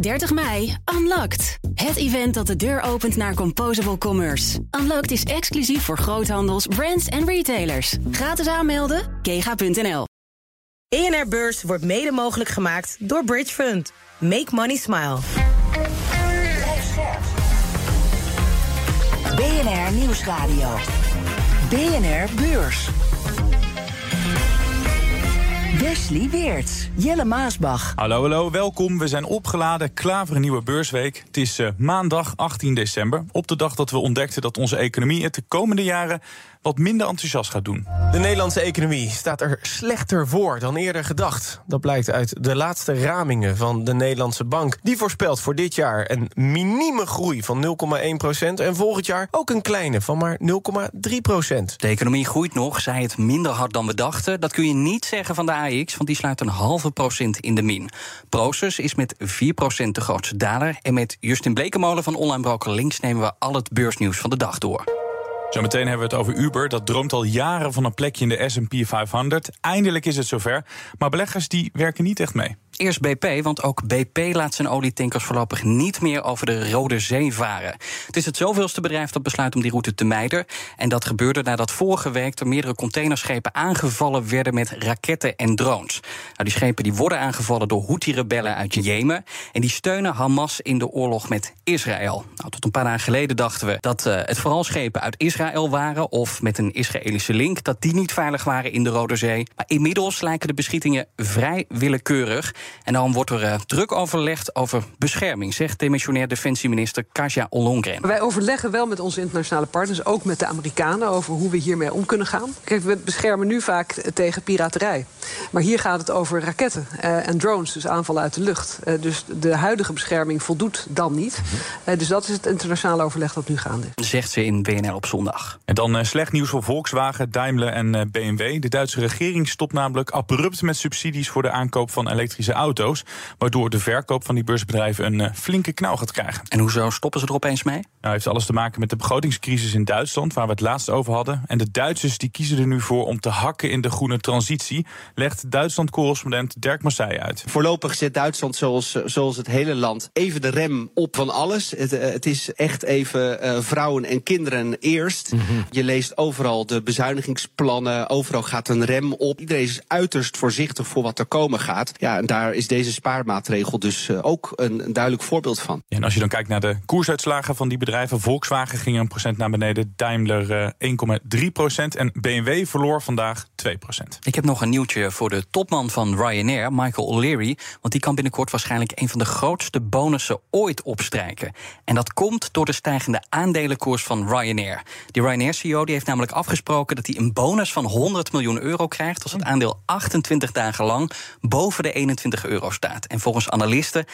30 mei, Unlocked. Het event dat de deur opent naar Composable Commerce. Unlocked is exclusief voor groothandels, brands en retailers. Gratis aanmelden, kega.nl. ENR Beurs wordt mede mogelijk gemaakt door Bridge Fund. Make money smile. BNR Nieuwsradio. BNR Beurs. Wesley Weerts, Jelle Maasbach. Hallo, hallo, welkom. We zijn opgeladen, klaar voor een nieuwe beursweek. Het is uh, maandag 18 december, op de dag dat we ontdekten dat onze economie het de komende jaren wat minder enthousiast gaat doen. De Nederlandse economie staat er slechter voor dan eerder gedacht. Dat blijkt uit de laatste ramingen van de Nederlandse Bank. Die voorspelt voor dit jaar een minieme groei van 0,1% en volgend jaar ook een kleine van maar 0,3% De economie groeit nog, zij het minder hard dan we dachten. Dat kun je niet zeggen van de AX, want die sluit een halve procent in de min. Proces is met 4% de grootste daler. En met Justin Blekemolen van Online Broker Links nemen we al het beursnieuws van de dag door. Zometeen hebben we het over Uber. Dat droomt al jaren van een plekje in de S&P 500. Eindelijk is het zover. Maar beleggers die werken niet echt mee. Eerst BP, want ook BP laat zijn olietankers voorlopig niet meer over de Rode Zee varen. Het is het zoveelste bedrijf dat besluit om die route te mijden. En dat gebeurde nadat vorige week er meerdere containerschepen aangevallen werden met raketten en drones. Nou, die schepen die worden aangevallen door Houthi-rebellen uit Jemen. En die steunen Hamas in de oorlog met Israël. Nou, tot een paar dagen geleden dachten we dat uh, het vooral schepen uit Israël waren. of met een Israëlische link, dat die niet veilig waren in de Rode Zee. Maar inmiddels lijken de beschietingen vrij willekeurig. En daarom wordt er uh, druk overlegd over bescherming, zegt demissionair defensieminister Kasia Ollongren. Wij overleggen wel met onze internationale partners, ook met de Amerikanen, over hoe we hiermee om kunnen gaan. Kijk, we beschermen nu vaak tegen piraterij. Maar hier gaat het over raketten uh, en drones, dus aanvallen uit de lucht. Uh, dus de huidige bescherming voldoet dan niet. Uh, dus dat is het internationale overleg dat nu gaande is. Zegt ze in WNL op zondag. En dan slecht nieuws voor Volkswagen, Daimler en BMW. De Duitse regering stopt namelijk abrupt met subsidies voor de aankoop van elektrische auto's. Waardoor de verkoop van die beursbedrijven een uh, flinke knauw gaat krijgen. En hoezo stoppen ze er opeens mee? Nou, heeft alles te maken met de begrotingscrisis in Duitsland, waar we het laatst over hadden. En de Duitsers die kiezen er nu voor om te hakken in de groene transitie, legt Duitsland-correspondent Dirk Massey uit. Voorlopig zet Duitsland, zoals, zoals het hele land, even de rem op van alles. Het, uh, het is echt even uh, vrouwen en kinderen eerst. Mm -hmm. Je leest overal de bezuinigingsplannen, overal gaat een rem op. Iedereen is uiterst voorzichtig voor wat er komen gaat. Ja, en daar is deze spaarmaatregel dus uh, ook een, een, duidelijk voorbeeld van. En als je dan kijkt naar de koersuitslagen van die bedrijven, Volkswagen ging een procent naar beneden, Daimler uh, 1,3 procent en BMW verloor vandaag 2 procent. Ik heb nog een nieuwtje voor de topman van Ryanair, Michael O'Leary, want die kan binnenkort waarschijnlijk een van de grootste bonussen ooit opstrijken. En dat komt door de stijgende aandelenkoers van Ryanair. Die Ryanair-CEO heeft namelijk afgesproken dat hij een bonus van 100 miljoen euro krijgt als het aandeel 28 dagen lang boven de 21 euro staat. En volgens analisten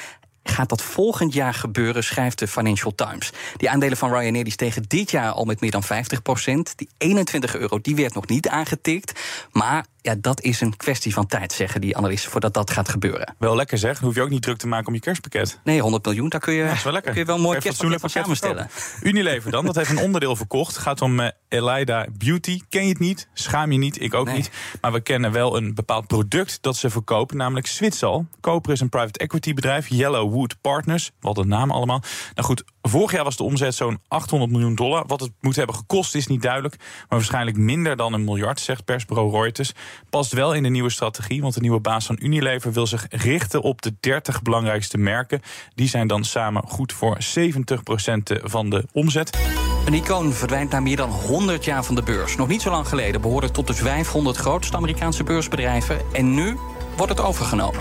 gaat dat volgend jaar gebeuren, schrijft de Financial Times. Die aandelen van Ryanair die stegen dit jaar al met meer dan 50 procent. Die 21 euro die werd nog niet aangetikt. Maar ja, dat is een kwestie van tijd, zeggen die analisten, voordat dat gaat gebeuren. Wel lekker zeg. Hoef je ook niet druk te maken om je kerstpakket. Nee, 100 miljoen, daar kun je, ja, wel, kun je wel een mooi kerstpakket van samenstellen. Unilever dan, dat heeft een onderdeel verkocht. Gaat om uh, Elida Beauty. Ken je het niet? Schaam je niet? Ik ook nee. niet. Maar we kennen wel een bepaald product dat ze verkopen, namelijk Zwitsal. Koper is een private equity bedrijf, Yellowwood Partners. Wat een naam allemaal. Nou goed, vorig jaar was de omzet zo'n 800 miljoen dollar. Wat het moet hebben gekost is niet duidelijk. Maar waarschijnlijk minder dan een miljard, zegt persbureau Reuters. Past wel in de nieuwe strategie, want de nieuwe baas van Unilever wil zich richten op de 30 belangrijkste merken. Die zijn dan samen goed voor 70% van de omzet. Een icoon verdwijnt na meer dan 100 jaar van de beurs. Nog niet zo lang geleden behoorde tot de 500 grootste Amerikaanse beursbedrijven. En nu wordt het overgenomen.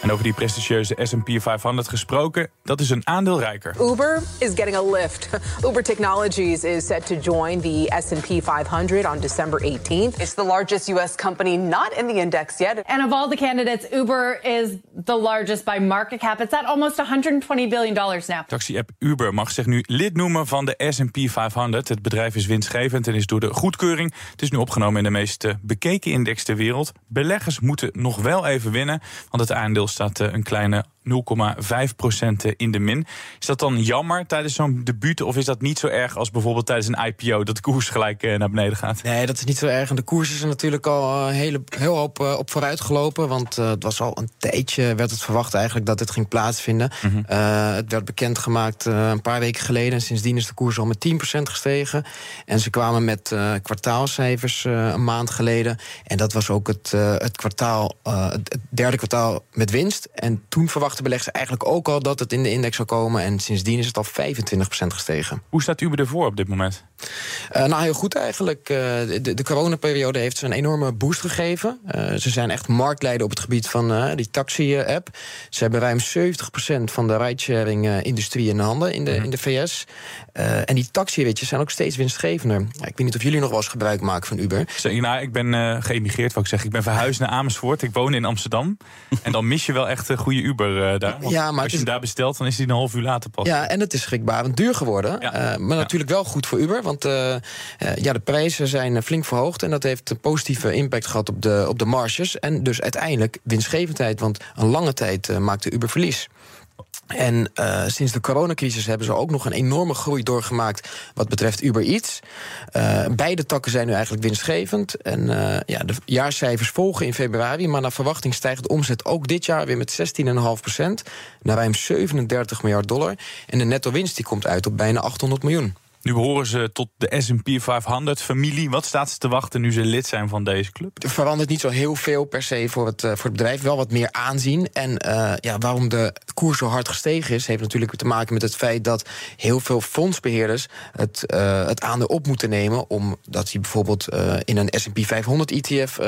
En over die prestigieuze S&P 500 gesproken, dat is een aandeel rijker. Uber is getting a lift. Uber Technologies is set to join the S&P 500 on December 18th. It's the largest US company not in the index yet. And of all the candidates, Uber is the largest by market cap. It's at almost 120 billion dollars now. Taxi-app Uber mag zich nu lid noemen van de S&P 500. Het bedrijf is winstgevend en is door de goedkeuring. Het is nu opgenomen in de meest bekeken index ter wereld. Beleggers moeten nog wel even winnen, want het aandeel staat een kleine 0,5% in de min. Is dat dan jammer tijdens zo'n debuut? Of is dat niet zo erg als bijvoorbeeld tijdens een IPO dat de koers gelijk eh, naar beneden gaat? Nee, dat is niet zo erg. En de koers is er natuurlijk al een hele, heel hoop op vooruit gelopen. Want uh, het was al een tijdje, werd het verwacht eigenlijk dat dit ging plaatsvinden. Mm -hmm. het werd bekendgemaakt een paar weken geleden. En sindsdien is de koers al met 10% gestegen. En ze kwamen met kwartaalcijfers een maand geleden. En dat was ook het, het kwartaal, het derde kwartaal met winst. En toen beleggers eigenlijk ook al dat het in de index zou komen. En sindsdien is het al 25% gestegen. Hoe staat Uber ervoor op dit moment? Uh, nou, heel goed eigenlijk. Uh, de, de coronaperiode heeft ze een enorme boost gegeven. Uh, ze zijn echt marktleider op het gebied van die taxi-app. Ze hebben ruim 70% van de ridesharing-industrie in handen in de, mm. in de VS. en die taxi-ritjes zijn ook steeds winstgevender. ik weet niet of jullie nog wel eens gebruik maken van Uber. Nou, ik ben geëmigreerd, wat ik zeg. Ik ben verhuisd naar Amersfoort. Ik woon in Amsterdam. en dan mis je wel echt een goede Uber daar. Want ja, maar als je hem daar bestelt, dan is die een half uur later pas. Ja, en het is schrikbarend duur geworden. Ja. maar natuurlijk wel goed voor Uber. Want uh, ja, de prijzen zijn flink verhoogd. En dat heeft een positieve impact gehad op de, op de marges. En dus uiteindelijk winstgevendheid. Want een lange tijd maakte Uber verlies. En sinds de coronacrisis hebben ze ook nog een enorme groei doorgemaakt wat betreft Uber Eats. Beide takken zijn nu eigenlijk winstgevend. En ja, de jaarcijfers volgen in februari, maar naar verwachting stijgt de omzet ook dit jaar weer met 16,5% naar ruim 37 miljard dollar. En de netto winst die komt uit op bijna 800 miljoen. Nu behoren ze tot de S&P 500-familie. Wat staat ze te wachten nu ze lid zijn van deze club? Er verandert niet zo heel veel per se voor het, voor het bedrijf. Wel wat meer aanzien. En uh, ja, waarom de koers zo hard gestegen is... heeft natuurlijk te maken met het feit dat heel veel fondsbeheerders... het, uh, het aandeel op moeten nemen... omdat hij bijvoorbeeld uh, in een S&P 500-ETF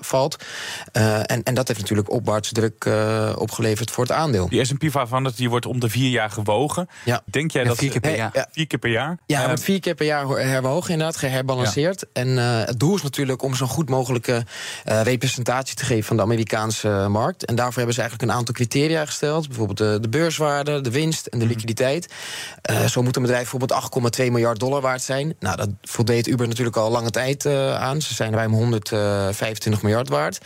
valt. en, en dat heeft natuurlijk opwaarts druk opgeleverd voor het aandeel. Die S&P 500 die wordt om de vier jaar gewogen. Ja. Denk jij ja, dat... Vier keer per jaar. Ja. Vier keer per jaar? Ja, hij wordt vier keer per jaar herwogen, inderdaad, geherbalanceerd. Ja. En uh, het doel is natuurlijk om zo'n goed mogelijke uh, representatie te geven van de Amerikaanse markt. En daarvoor hebben ze eigenlijk een aantal criteria gesteld. Bijvoorbeeld de, de beurswaarde, de winst en de mm. liquiditeit. zo moet een bedrijf bijvoorbeeld 8,2 miljard dollar waard zijn. Nou, dat voldeed Uber natuurlijk al lange tijd aan. Ze zijn ruim 125 miljard waard.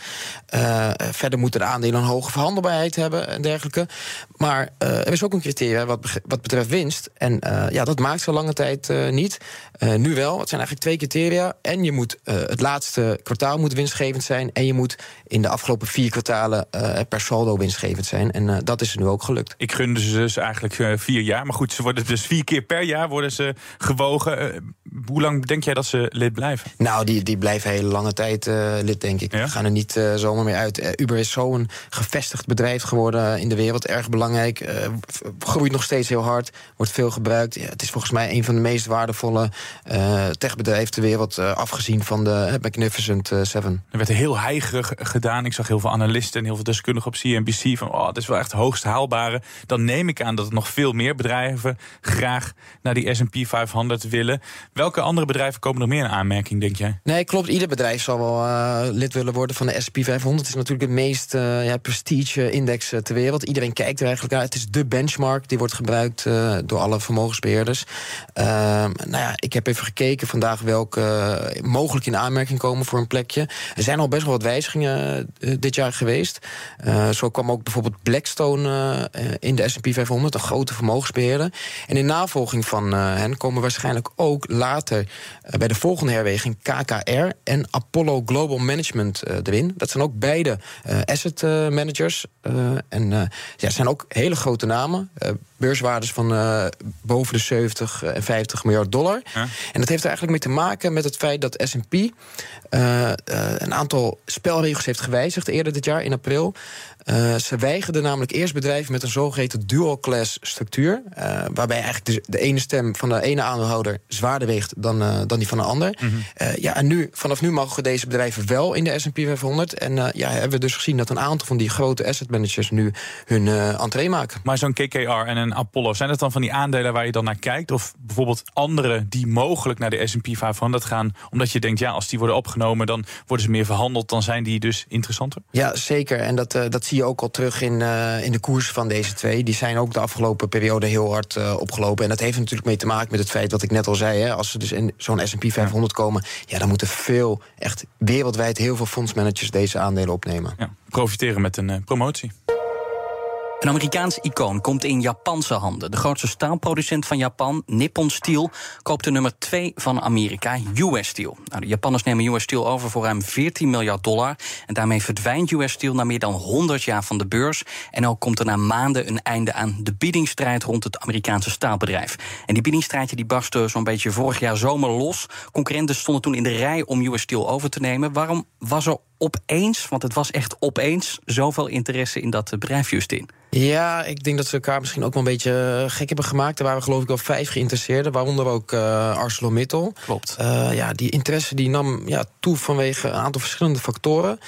verder moeten de aandelen een hoge verhandelbaarheid hebben en dergelijke. Maar er is ook een criteria wat, wat betreft winst. En ja, dat maakt zo lange tijd uh, niet. Uh, nu wel. Het zijn eigenlijk twee criteria. En je moet uh, het laatste kwartaal moet winstgevend zijn. En je moet in de afgelopen vier kwartalen per saldo winstgevend zijn. En dat is nu ook gelukt. Ik gunde ze dus eigenlijk vier jaar. Maar goed, ze worden dus vier keer per jaar worden ze gewogen. hoe lang denk jij dat ze lid blijven? Nou, die, die blijven hele lange tijd lid, denk ik. Ja? We gaan er niet zomaar meer uit. Uber is zo'n gevestigd bedrijf geworden in de wereld. Erg belangrijk. groeit nog steeds heel hard. Wordt veel gebruikt. Ja, het is volgens mij een van de meest waardevolle uh, techbedrijven ter wereld, uh, afgezien van de Magnificent uh, Seven. Er werd heel heigerig gedaan. Ik zag heel veel analisten en heel veel deskundigen op CNBC van, oh, het is wel echt hoogst haalbare. Dan neem ik aan dat er nog veel meer bedrijven graag naar die S&P 500 willen. Welke andere bedrijven komen nog meer in aanmerking, denk jij? Nee, klopt. Ieder bedrijf zal wel lid willen worden van de S&P 500. Het is natuurlijk de meest ja, prestige-index ter wereld. Iedereen kijkt er eigenlijk naar. Het is de benchmark. Die wordt gebruikt door alle vermogensbeheerders. Uh, nou ja, ik heb even gekeken vandaag welke uh, mogelijk in aanmerking komen voor een plekje. Er zijn al best wel wat wijzigingen uh, dit jaar geweest. Uh, zo kwam ook bijvoorbeeld Blackstone in de S&P 500, een grote vermogensbeheerder. En in navolging van hen komen waarschijnlijk ook later bij de volgende herweging KKR en Apollo Global Management erin. Dat zijn ook beide asset managers. en ja, zijn ook hele grote namen beurswaardes van uh, boven de 70 en 50 miljard dollar. En dat heeft er eigenlijk mee te maken met het feit dat S&P uh, een aantal spelregels heeft gewijzigd eerder dit jaar in april. Uh, ze weigerden namelijk eerst bedrijven met een zogeheten dual-class structuur. Uh, waarbij eigenlijk de, de, ene stem van de ene aandeelhouder zwaarder weegt dan, uh, dan die van de ander. Mm -hmm. ja, en nu, vanaf nu mogen deze bedrijven wel in de SP 500. En ja, hebben we dus gezien dat een aantal van die grote asset managers nu hun entree maken. Maar zo'n KKR en een Apollo, zijn dat dan van die aandelen waar je dan naar kijkt? Of bijvoorbeeld andere die mogelijk naar de SP 500 gaan, omdat je denkt, ja, als die worden opgenomen, dan worden ze meer verhandeld, dan zijn die dus interessanter? Ja, zeker. En dat, dat zie je ook al terug in, uh, in de koers van deze twee. Die zijn ook de afgelopen periode heel hard uh, opgelopen. En dat heeft natuurlijk mee te maken met het feit wat ik net al zei. Hè, als ze dus in zo'n SP 500 komen, ja, dan moeten veel, echt wereldwijd heel veel fondsmanagers deze aandelen opnemen. Ja, profiteren met een uh, promotie. Een Amerikaans icoon komt in Japanse handen. De grootste staalproducent van Japan, Nippon Steel, koopt de nummer 2 van Amerika, US Steel. Nou, de Japanners nemen US Steel over voor ruim 14 miljard dollar. En daarmee verdwijnt US Steel na meer dan 100 jaar van de beurs. En ook komt er na maanden een einde aan de biedingsstrijd rond het Amerikaanse staalbedrijf. En die biedingsstrijd die barstte zo'n beetje vorig jaar zomer los. Concurrenten stonden toen in de rij om US Steel over te nemen. Waarom was er opeens, want het was echt opeens, zoveel interesse in dat bedrijf, Justin? Ja, ik denk dat ze elkaar misschien ook wel een beetje gek hebben gemaakt. Er waren geloof ik wel vijf geïnteresseerden, waaronder ook uh, ArcelorMittal. Klopt. Uh, ja, die interesse die nam ja, toe vanwege een aantal verschillende factoren.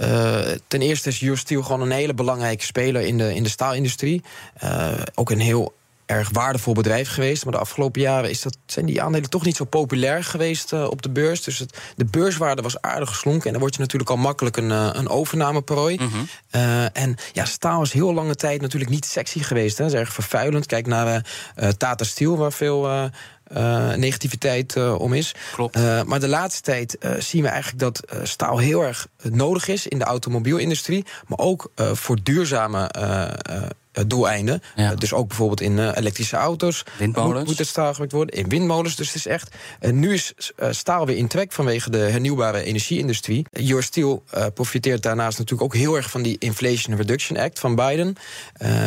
Uh, ten eerste is US Steel gewoon een hele belangrijke speler in de, in de staalindustrie. ook een heel erg waardevol bedrijf geweest. Maar de afgelopen jaren is dat, zijn die aandelen toch niet zo populair geweest uh, op de beurs. Dus het, de beurswaarde was aardig geslonken. En dan word je natuurlijk al makkelijk een, uh, een overnameprooi. Mm -hmm. uh, en ja, staal is heel lange tijd natuurlijk niet sexy geweest. Hè. Dat is erg vervuilend. Kijk naar Tata Steel, waar veel... negativiteit om is. Klopt. maar de laatste tijd zien we eigenlijk dat staal heel erg nodig is in de automobielindustrie. Maar ook voor duurzame doeleinden. Ja. Uh, dus ook bijvoorbeeld in uh, elektrische auto's. Windmolens. Moet, moet het staal gebruikt worden. In windmolens. Dus het is echt. Uh, nu is staal weer in trek vanwege de hernieuwbare energieindustrie. Your Steel profiteert daarnaast natuurlijk ook heel erg van die Inflation Reduction Act van Biden.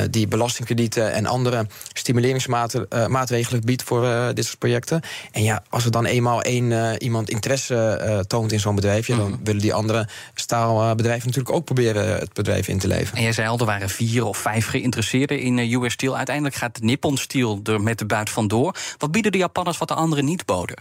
die belastingkredieten en andere stimuleringsmaatregelen biedt voor dit projecten. En ja, als er dan eenmaal één iemand interesse toont in zo'n bedrijf, ja, dan Mhm. willen die andere staalbedrijven natuurlijk ook proberen het bedrijf in te leven. En jij zei al, er waren vier of vijf geïnteresseerden in eh, US Steel. Uiteindelijk gaat Nippon Steel er met de buit vandoor. Wat bieden de Japanners wat de anderen niet boden?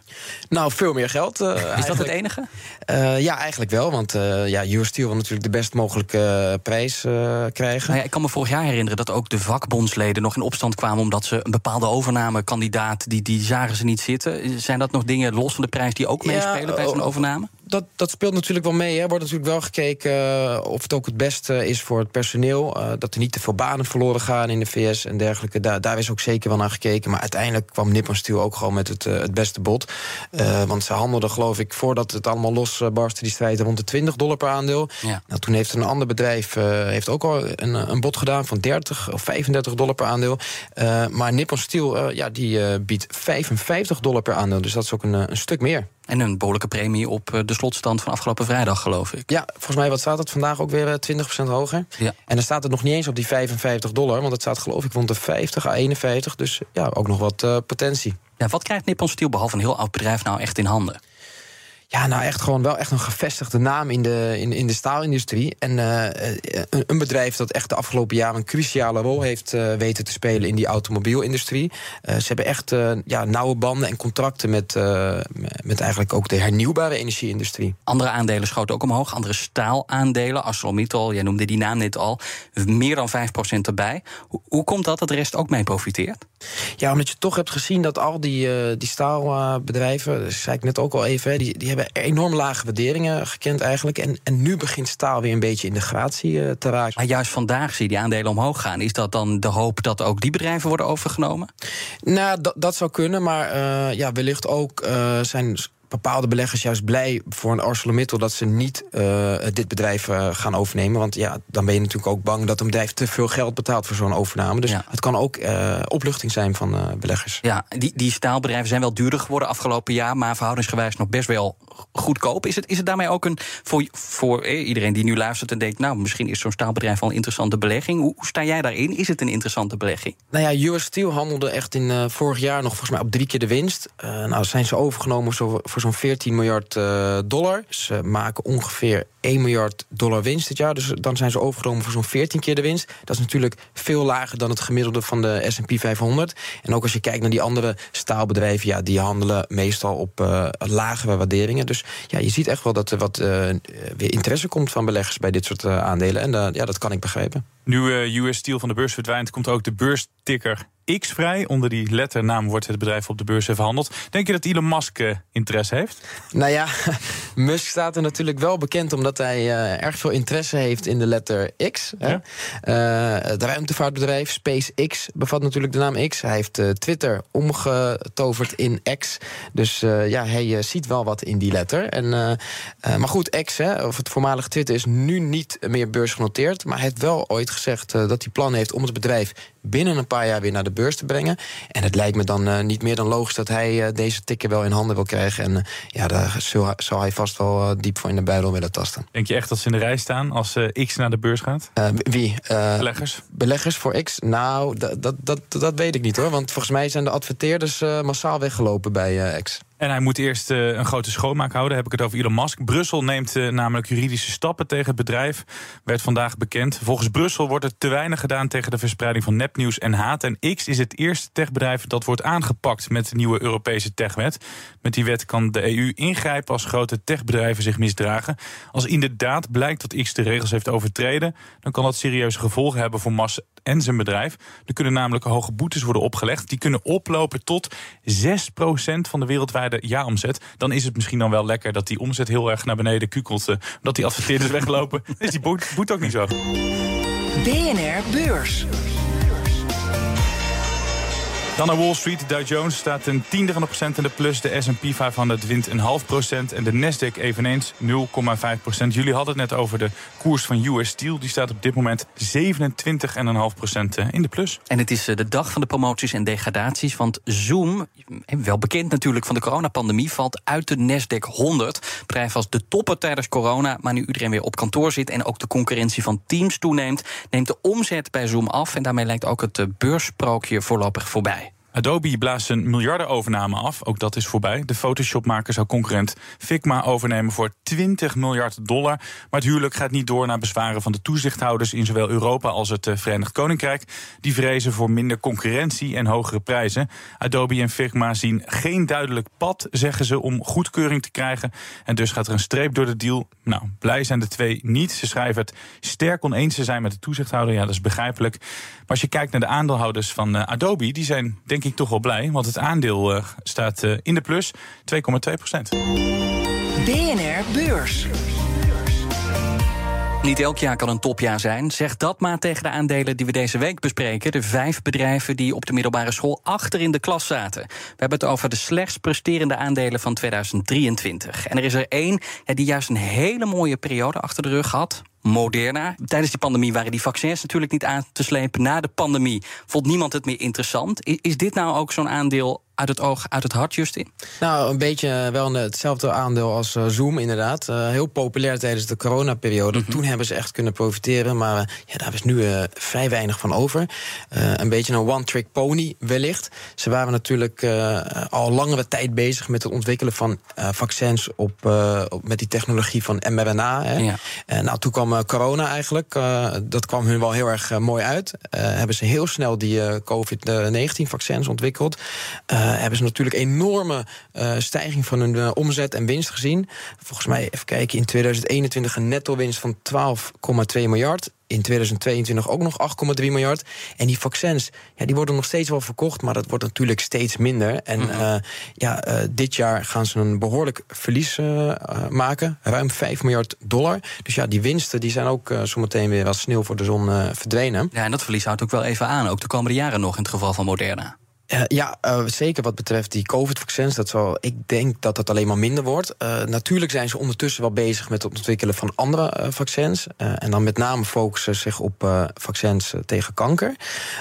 Nou, veel meer geld. eh, Is dat het enige? Eh, ja, eigenlijk wel. Want eh ja, US Steel wil natuurlijk de best mogelijke eh, prijs eh, krijgen. Nou ja, ik kan me vorig jaar herinneren dat ook de vakbondsleden nog in opstand kwamen omdat ze een bepaalde overnamekandidaat, die, die zagen ze niet zitten. Zijn dat nog dingen los van de prijs die ook Ja, meespelen bij zo'n oh, overname? Dat, dat speelt natuurlijk wel mee. Er wordt natuurlijk wel gekeken eh, of het ook het beste is voor het personeel. eh, dat er niet te veel banen verloren gaan in de VS en dergelijke. Daar, daar is ook zeker wel naar gekeken. Maar uiteindelijk kwam Nippon Steel ook gewoon met het, eh, het beste bod. Want ze handelden, geloof ik, voordat het allemaal losbarstte, die strijd rond de 20 dollar per aandeel. Ja. Nou, toen heeft een ander bedrijf heeft ook al een, een bod gedaan van 30 of 35 dollar per aandeel. Maar Nippon Steel ja, die, biedt 55 dollar per aandeel. Dus dat is ook een, een stuk meer. En een behoorlijke premie op eh, de slotstand van afgelopen vrijdag, geloof ik. Ja, volgens mij wat staat het vandaag ook weer eh, 20% hoger. Ja. En dan staat het nog niet eens op die 55 dollar, want het staat geloof ik rond de 50 à 51. Dus ja, ook nog wat eh, potentie. Ja, wat krijgt Nippon Steel behalve een heel oud bedrijf nou echt in handen? Ja, nou echt gewoon wel echt een gevestigde naam in de, in, in de staalindustrie. En eh, eh, een, een bedrijf dat echt de afgelopen jaren een cruciale rol heeft eh, weten te spelen in die automobielindustrie. Ze hebben echt ja, nauwe banden en contracten met, met eigenlijk ook de hernieuwbare energieindustrie. Andere aandelen schoten ook omhoog. Andere staalaandelen, ArcelorMittal, jij noemde die naam net al, meer dan 5% erbij. Hoe, hoe komt dat dat de rest ook mee profiteert? Ja, omdat je toch hebt gezien dat al die, die staalbedrijven, dat zei ik net ook al even, die, die hebben enorm lage waarderingen gekend eigenlijk. En, en nu begint staal weer een beetje in de gratie eh, te raken. Maar juist vandaag zie je die aandelen omhoog gaan. Is dat dan de hoop dat ook die bedrijven worden overgenomen? Nou, dat, dat zou kunnen, maar eh, ja, wellicht ook eh, zijn bepaalde beleggers juist blij voor een ArcelorMittal dat ze niet uh, dit bedrijf uh, gaan overnemen. Want ja, dan ben je natuurlijk ook bang dat een bedrijf te veel geld betaalt voor zo'n overname. Dus Ja. het kan ook uh, opluchting zijn van beleggers. Ja, die, die staalbedrijven zijn wel duurder geworden afgelopen jaar, maar verhoudingsgewijs nog best wel goedkoop. Is het, is het daarmee ook een voor, voor eh, iedereen die nu luistert en denkt, nou, misschien is zo'n staalbedrijf wel een interessante belegging? Hoe, hoe sta jij daarin? Is het een interessante belegging? Nou ja, US Steel handelde echt in vorig jaar nog volgens mij op drie keer de winst. Nou zijn ze overgenomen zo, voor zo'n 14 miljard uh, dollar. Ze maken ongeveer 1 miljard dollar winst dit jaar. Dus dan zijn ze overgenomen voor zo'n 14 keer de winst. Dat is natuurlijk veel lager dan het gemiddelde van de S&P 500. En ook als je kijkt naar die andere staalbedrijven... ja, die handelen meestal op uh, lagere waarderingen. Dus ja, je ziet echt wel dat er wat uh, weer interesse komt van beleggers... bij dit soort aandelen. En ja, dat kan ik begrijpen. Nu US Steel van de beurs verdwijnt, komt ook de beursticker X vrij. Onder die letternaam wordt het bedrijf op de beurs verhandeld. Denk je dat Elon Musk uh, interesse heeft? Nou ja, Musk staat er natuurlijk wel bekend omdat hij uh, erg veel interesse heeft in de letter X. Hè? Ja. Uh, het ruimtevaartbedrijf SpaceX bevat natuurlijk de naam X. Hij heeft Twitter omgetoverd in X. Dus ja, hij ziet wel wat in die letter. En, maar goed, X, hè, of het voormalige Twitter, is nu niet meer beursgenoteerd. Maar hij heeft wel ooit gezegd dat hij plan heeft om het bedrijf binnen een paar jaar weer naar de beurs te brengen. En het lijkt me dan uh, niet meer dan logisch dat hij uh, deze tikken wel in handen wil krijgen. En uh, ja, daar zou, hij vast wel diep voor in de buidel willen tasten. Denk je echt dat ze in de rij staan als X naar de beurs gaat? wie? beleggers? Beleggers voor X? Nou, dat, dat, dat, dat weet ik niet hoor. Want volgens mij zijn de adverteerders massaal weggelopen bij X. En hij moet eerst uh, een grote schoonmaak houden. Heb ik het over Elon Musk. Brussel neemt uh, namelijk juridische stappen tegen het bedrijf. Werd vandaag bekend. Volgens Brussel wordt er te weinig gedaan tegen de verspreiding van nepnieuws en haat. En X is het eerste techbedrijf dat wordt aangepakt met de nieuwe Europese techwet. Met die wet kan de EU ingrijpen als grote techbedrijven zich misdragen. Als inderdaad blijkt dat X de regels heeft overtreden, dan kan dat serieuze gevolgen hebben voor Musk en zijn bedrijf. Er kunnen namelijk hoge boetes worden opgelegd. Die kunnen oplopen tot 6% van de wereldwijde de jaaromzet. Dan is het misschien dan wel lekker dat die omzet heel erg naar beneden kukelt. Uh, dat die adverteerders weglopen. is die boet, boet ook niet zo. BNR Beurs. Dan naar Wall Street. Dow Jones staat een tiende van de procent in de plus. De S&P 500 wint een half procent. En de Nasdaq eveneens 0,5 procent. Jullie hadden het net over de koers van US Steel. Die staat op dit moment 27,5 procent eh, in de plus. En het is eh, de dag van de promoties en degradaties. Want Zoom, eh, wel bekend natuurlijk van de coronapandemie... valt uit de Nasdaq 100. Bedrijf als de toppen tijdens corona. Maar nu iedereen weer op kantoor zit... en ook de concurrentie van Teams toeneemt... neemt de omzet bij Zoom af. En daarmee lijkt ook het beursprookje voorlopig voorbij. Adobe blaast een miljardenovername af. Ook dat is voorbij. De Photoshop-maker zou concurrent Figma overnemen voor 20 miljard dollar. Maar het huwelijk gaat niet door naar bezwaren van de toezichthouders in zowel Europa als het eh, Verenigd Koninkrijk. Die vrezen voor minder concurrentie en hogere prijzen. Adobe en Figma zien geen duidelijk pad, zeggen ze, om goedkeuring te krijgen. En dus gaat er een streep door de deal. Nou, blij zijn de twee niet. Ze schrijven het sterk oneens te zijn met de toezichthouder. Ja, dat is begrijpelijk. Maar als je kijkt naar de aandeelhouders van uh, Adobe, die zijn denk ik toch wel blij, want het aandeel uh, staat uh, in de plus 2,2 procent. BNR Beurs. Niet elk jaar kan een topjaar zijn. Zeg dat maar tegen de aandelen die we deze week bespreken. De vijf bedrijven die op de middelbare school achter in de klas zaten. We hebben het over de slechts presterende aandelen van 2023. En er is er één ja, die juist een hele mooie periode achter de rug had. Moderna. Tijdens die pandemie waren die vaccins natuurlijk niet aan te slepen. Na de pandemie vond niemand het meer interessant. Is dit nou ook zo'n aandeel uit het oog, uit het hart, Justin? Nou, een beetje wel hetzelfde aandeel als uh, Zoom, inderdaad. Uh, heel populair tijdens de coronaperiode. Mm Toen hebben ze echt kunnen profiteren, maar uh, ja, daar is nu vrij weinig van over. een beetje een one-trick pony, wellicht. Ze waren natuurlijk al langere tijd bezig met het ontwikkelen van vaccins op, op, met die technologie van mRNA. Hè. Ja. nou, toen kwam corona eigenlijk. dat kwam hun wel heel erg mooi uit. hebben ze heel snel die COVID-19-vaccins ontwikkeld. Eh, hebben ze natuurlijk enorme uh, stijging van hun uh, omzet en winst gezien. Volgens mij, even kijken, in 2021 een netto-winst van 12,2 miljard. In 2022 ook nog 8,3 miljard. En die vaccins, ja, die worden nog steeds wel verkocht, maar dat wordt natuurlijk steeds minder. En mm -hmm. ja, dit jaar gaan ze een behoorlijk verlies maken. Ruim 5 miljard dollar. Dus ja, die winsten die zijn ook zometeen weer als sneeuw voor de zon verdwenen. Ja, en dat verlies houdt ook wel even aan. Ook de komende jaren nog in het geval van Moderna. Uh, ja, uh, zeker wat betreft die COVID-vaccins. Dat zal, ik denk dat dat alleen maar minder wordt. Uh, natuurlijk zijn ze ondertussen wel bezig met het ontwikkelen van andere vaccins. en dan met name focussen zich op vaccins tegen kanker.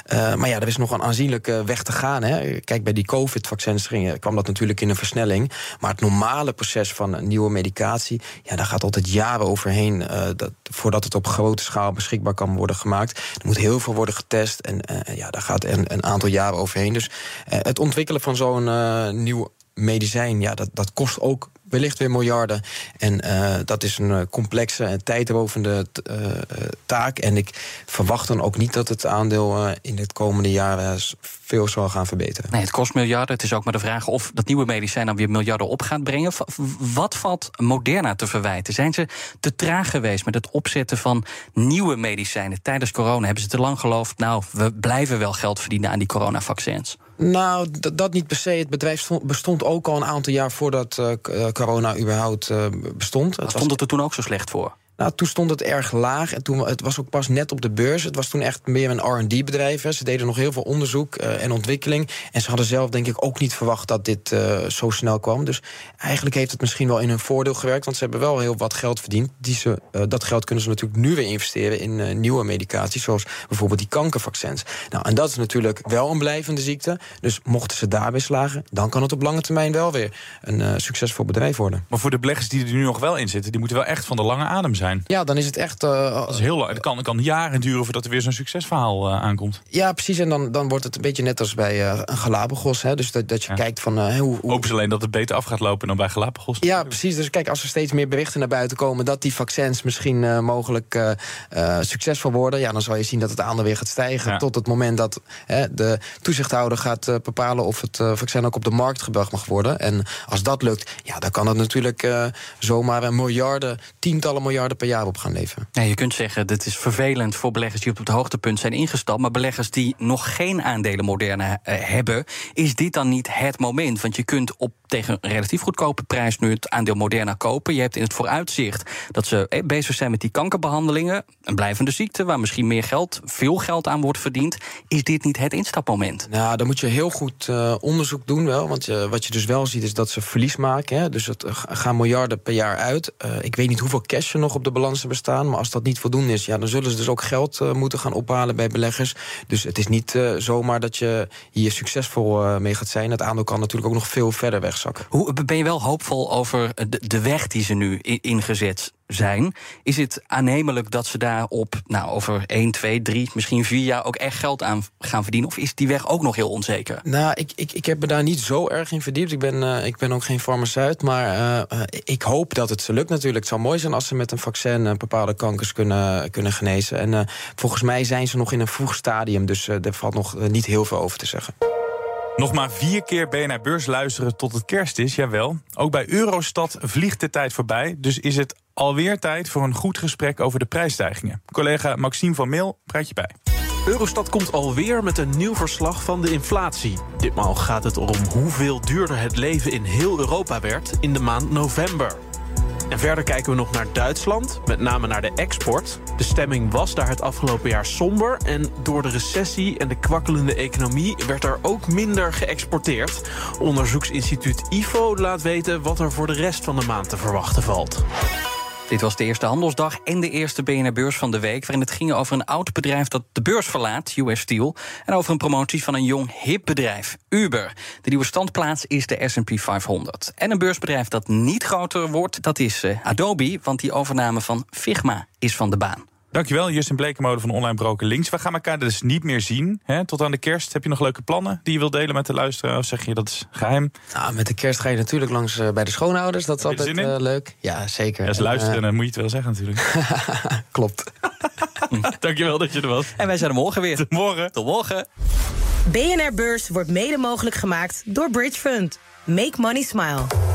maar ja, er is nog een aanzienlijke weg te gaan. Hè. Kijk, bij die COVID-vaccins kwam dat natuurlijk in een versnelling. Maar het normale proces van een nieuwe medicatie, ja, daar gaat altijd jaren overheen dat, voordat het op grote schaal beschikbaar kan worden gemaakt. Er moet heel veel worden getest. En ja, daar gaat een, een aantal jaren overheen. Dus eh, het ontwikkelen van zo'n uh, nieuw medicijn, ja, dat, dat kost ook wellicht weer miljarden. En uh, dat is een complexe en tijdrovende taak. En ik verwacht dan ook niet dat het aandeel in het komende jaar veel zal gaan verbeteren. Nee, het kost miljarden. Het is ook maar de vraag of dat nieuwe medicijn dan weer miljarden op gaat brengen. Wat valt Moderna te verwijten? Zijn ze te traag geweest met het opzetten van nieuwe medicijnen? Tijdens corona hebben ze te lang geloofd. Nou, we blijven wel geld verdienen aan die coronavaccins. Nou, dat niet per se. Het bedrijf bestond ook al een aantal jaar voordat uh, corona überhaupt uh, bestond. Het stond het er toen ook zo slecht voor? Nou, toen stond het erg laag. En toen, het was ook pas net op de beurs. Het was toen echt meer een RD-bedrijf. Ze deden nog heel veel onderzoek uh, en ontwikkeling. En ze hadden zelf, denk ik, ook niet verwacht dat dit uh, zo snel kwam. Dus eigenlijk heeft het misschien wel in hun voordeel gewerkt. Want ze hebben wel heel wat geld verdiend. Die ze, uh, dat geld kunnen ze natuurlijk nu weer investeren in nieuwe medicaties. Zoals bijvoorbeeld die kankervaccins. Nou, en dat is natuurlijk wel een blijvende ziekte. Dus mochten ze daarbij slagen, dan kan het op lange termijn wel weer een succesvol bedrijf worden. Maar voor de beleggers die er nu nog wel in zitten, die moeten wel echt van de lange adem zijn. Ja, dan is het echt. Uh, dat is heel lang. Het kan, het kan jaren duren voordat er weer zo'n succesverhaal uh, aankomt. Ja, precies. En dan, dan wordt het een beetje net als bij uh, een Galapagos. Hè? Dus dat, dat je ja. kijkt van. hoe, hoe... Hopen ze alleen dat het beter af gaat lopen dan bij Galapagos? Ja, precies. Dus kijk, als er steeds meer berichten naar buiten komen dat die vaccins misschien mogelijk succesvol worden, ja, dan zal je zien dat het aandeel weer gaat stijgen. Ja. Tot het moment dat de toezichthouder gaat bepalen of het vaccin ook op de markt gebracht mag worden. En als dat lukt, ja, dan kan het natuurlijk zomaar een miljarden, tientallen miljarden per jaar op gaan leveren. Ja, je kunt zeggen, dit is vervelend voor beleggers die op het hoogtepunt zijn ingestapt. Maar beleggers die nog geen aandelen Moderna uh, hebben, is dit dan niet het moment? Want je kunt op tegen een relatief goedkope prijs nu het aandeel Moderna kopen. Je hebt in het vooruitzicht dat ze eh, bezig zijn met die kankerbehandelingen. Een blijvende ziekte waar misschien meer geld, veel geld aan wordt verdiend. Is dit niet het instapmoment? Nou, dan moet je heel goed uh, onderzoek doen wel. Want uh, wat je dus wel ziet is dat ze verlies maken. Hè? Dus het gaan miljarden per jaar uit. ik weet niet hoeveel cash er nog op de balansen bestaan. Maar als dat niet voldoende is, ja, dan zullen ze dus ook geld uh, moeten gaan ophalen bij beleggers. Dus het is niet uh, zomaar dat je hier succesvol uh, mee gaat zijn. Het aandeel kan natuurlijk ook nog veel verder wegzakken. Hoe ben je wel hoopvol over de, de weg die ze nu ingezet zijn. Is het aannemelijk dat ze daar op nou, over 1, 2, 3, misschien 4 jaar ook echt geld aan gaan verdienen? Of is die weg ook nog heel onzeker? Nou, ik, ik, ik heb me daar niet zo erg in verdiept. Ik ben, uh, ik ben ook geen farmaceut. Maar uh, ik hoop dat het ze lukt natuurlijk. Het zou mooi zijn als ze met een vaccin bepaalde kankers kunnen, kunnen genezen. En uh, volgens mij zijn ze nog in een vroeg stadium. Dus er valt nog niet heel veel over te zeggen. Nog maar vier keer BNR Beurs luisteren tot het kerst is, jawel. Ook bij Eurostad vliegt de tijd voorbij. Dus is het alweer tijd voor een goed gesprek over de prijsstijgingen. Collega Maxime van Meel praat je bij. Eurostat komt alweer met een nieuw verslag van de inflatie. Ditmaal gaat het om hoeveel duurder het leven in heel Europa werd in de maand november. En verder kijken we nog naar Duitsland, met name naar de export. De stemming was daar het afgelopen jaar somber. En door de recessie en de kwakkelende economie werd er ook minder geëxporteerd. Onderzoeksinstituut IFO laat weten wat er voor de rest van de maand te verwachten valt. Dit was de eerste handelsdag en de eerste BNR-beurs van de week... waarin het ging over een oud bedrijf dat de beurs verlaat, US Steel... en over een promotie van een jong, hip bedrijf, Uber. De nieuwe standplaats is de S&P 500. En een beursbedrijf dat niet groter wordt, dat is uh, Adobe... want die overname van Figma is van de baan. Dankjewel, Justin Blekenmode van Online Broker Links. We gaan elkaar dus niet meer zien. Hè? Tot aan de kerst. Heb je nog leuke plannen die je wilt delen met de luisteraar? Of zeg je dat is geheim? Nou, met de kerst ga je natuurlijk langs uh, bij de schoonouders. Dat is altijd uh, leuk. Ja, zeker. Ja, ze luisteren, uh, dan moet je het wel zeggen natuurlijk. Klopt. Dankjewel dat je er was. En wij zijn er morgen weer. Tot morgen. Tot morgen. BNR Beurs wordt mede mogelijk gemaakt door Bridge Fund. Make money smile.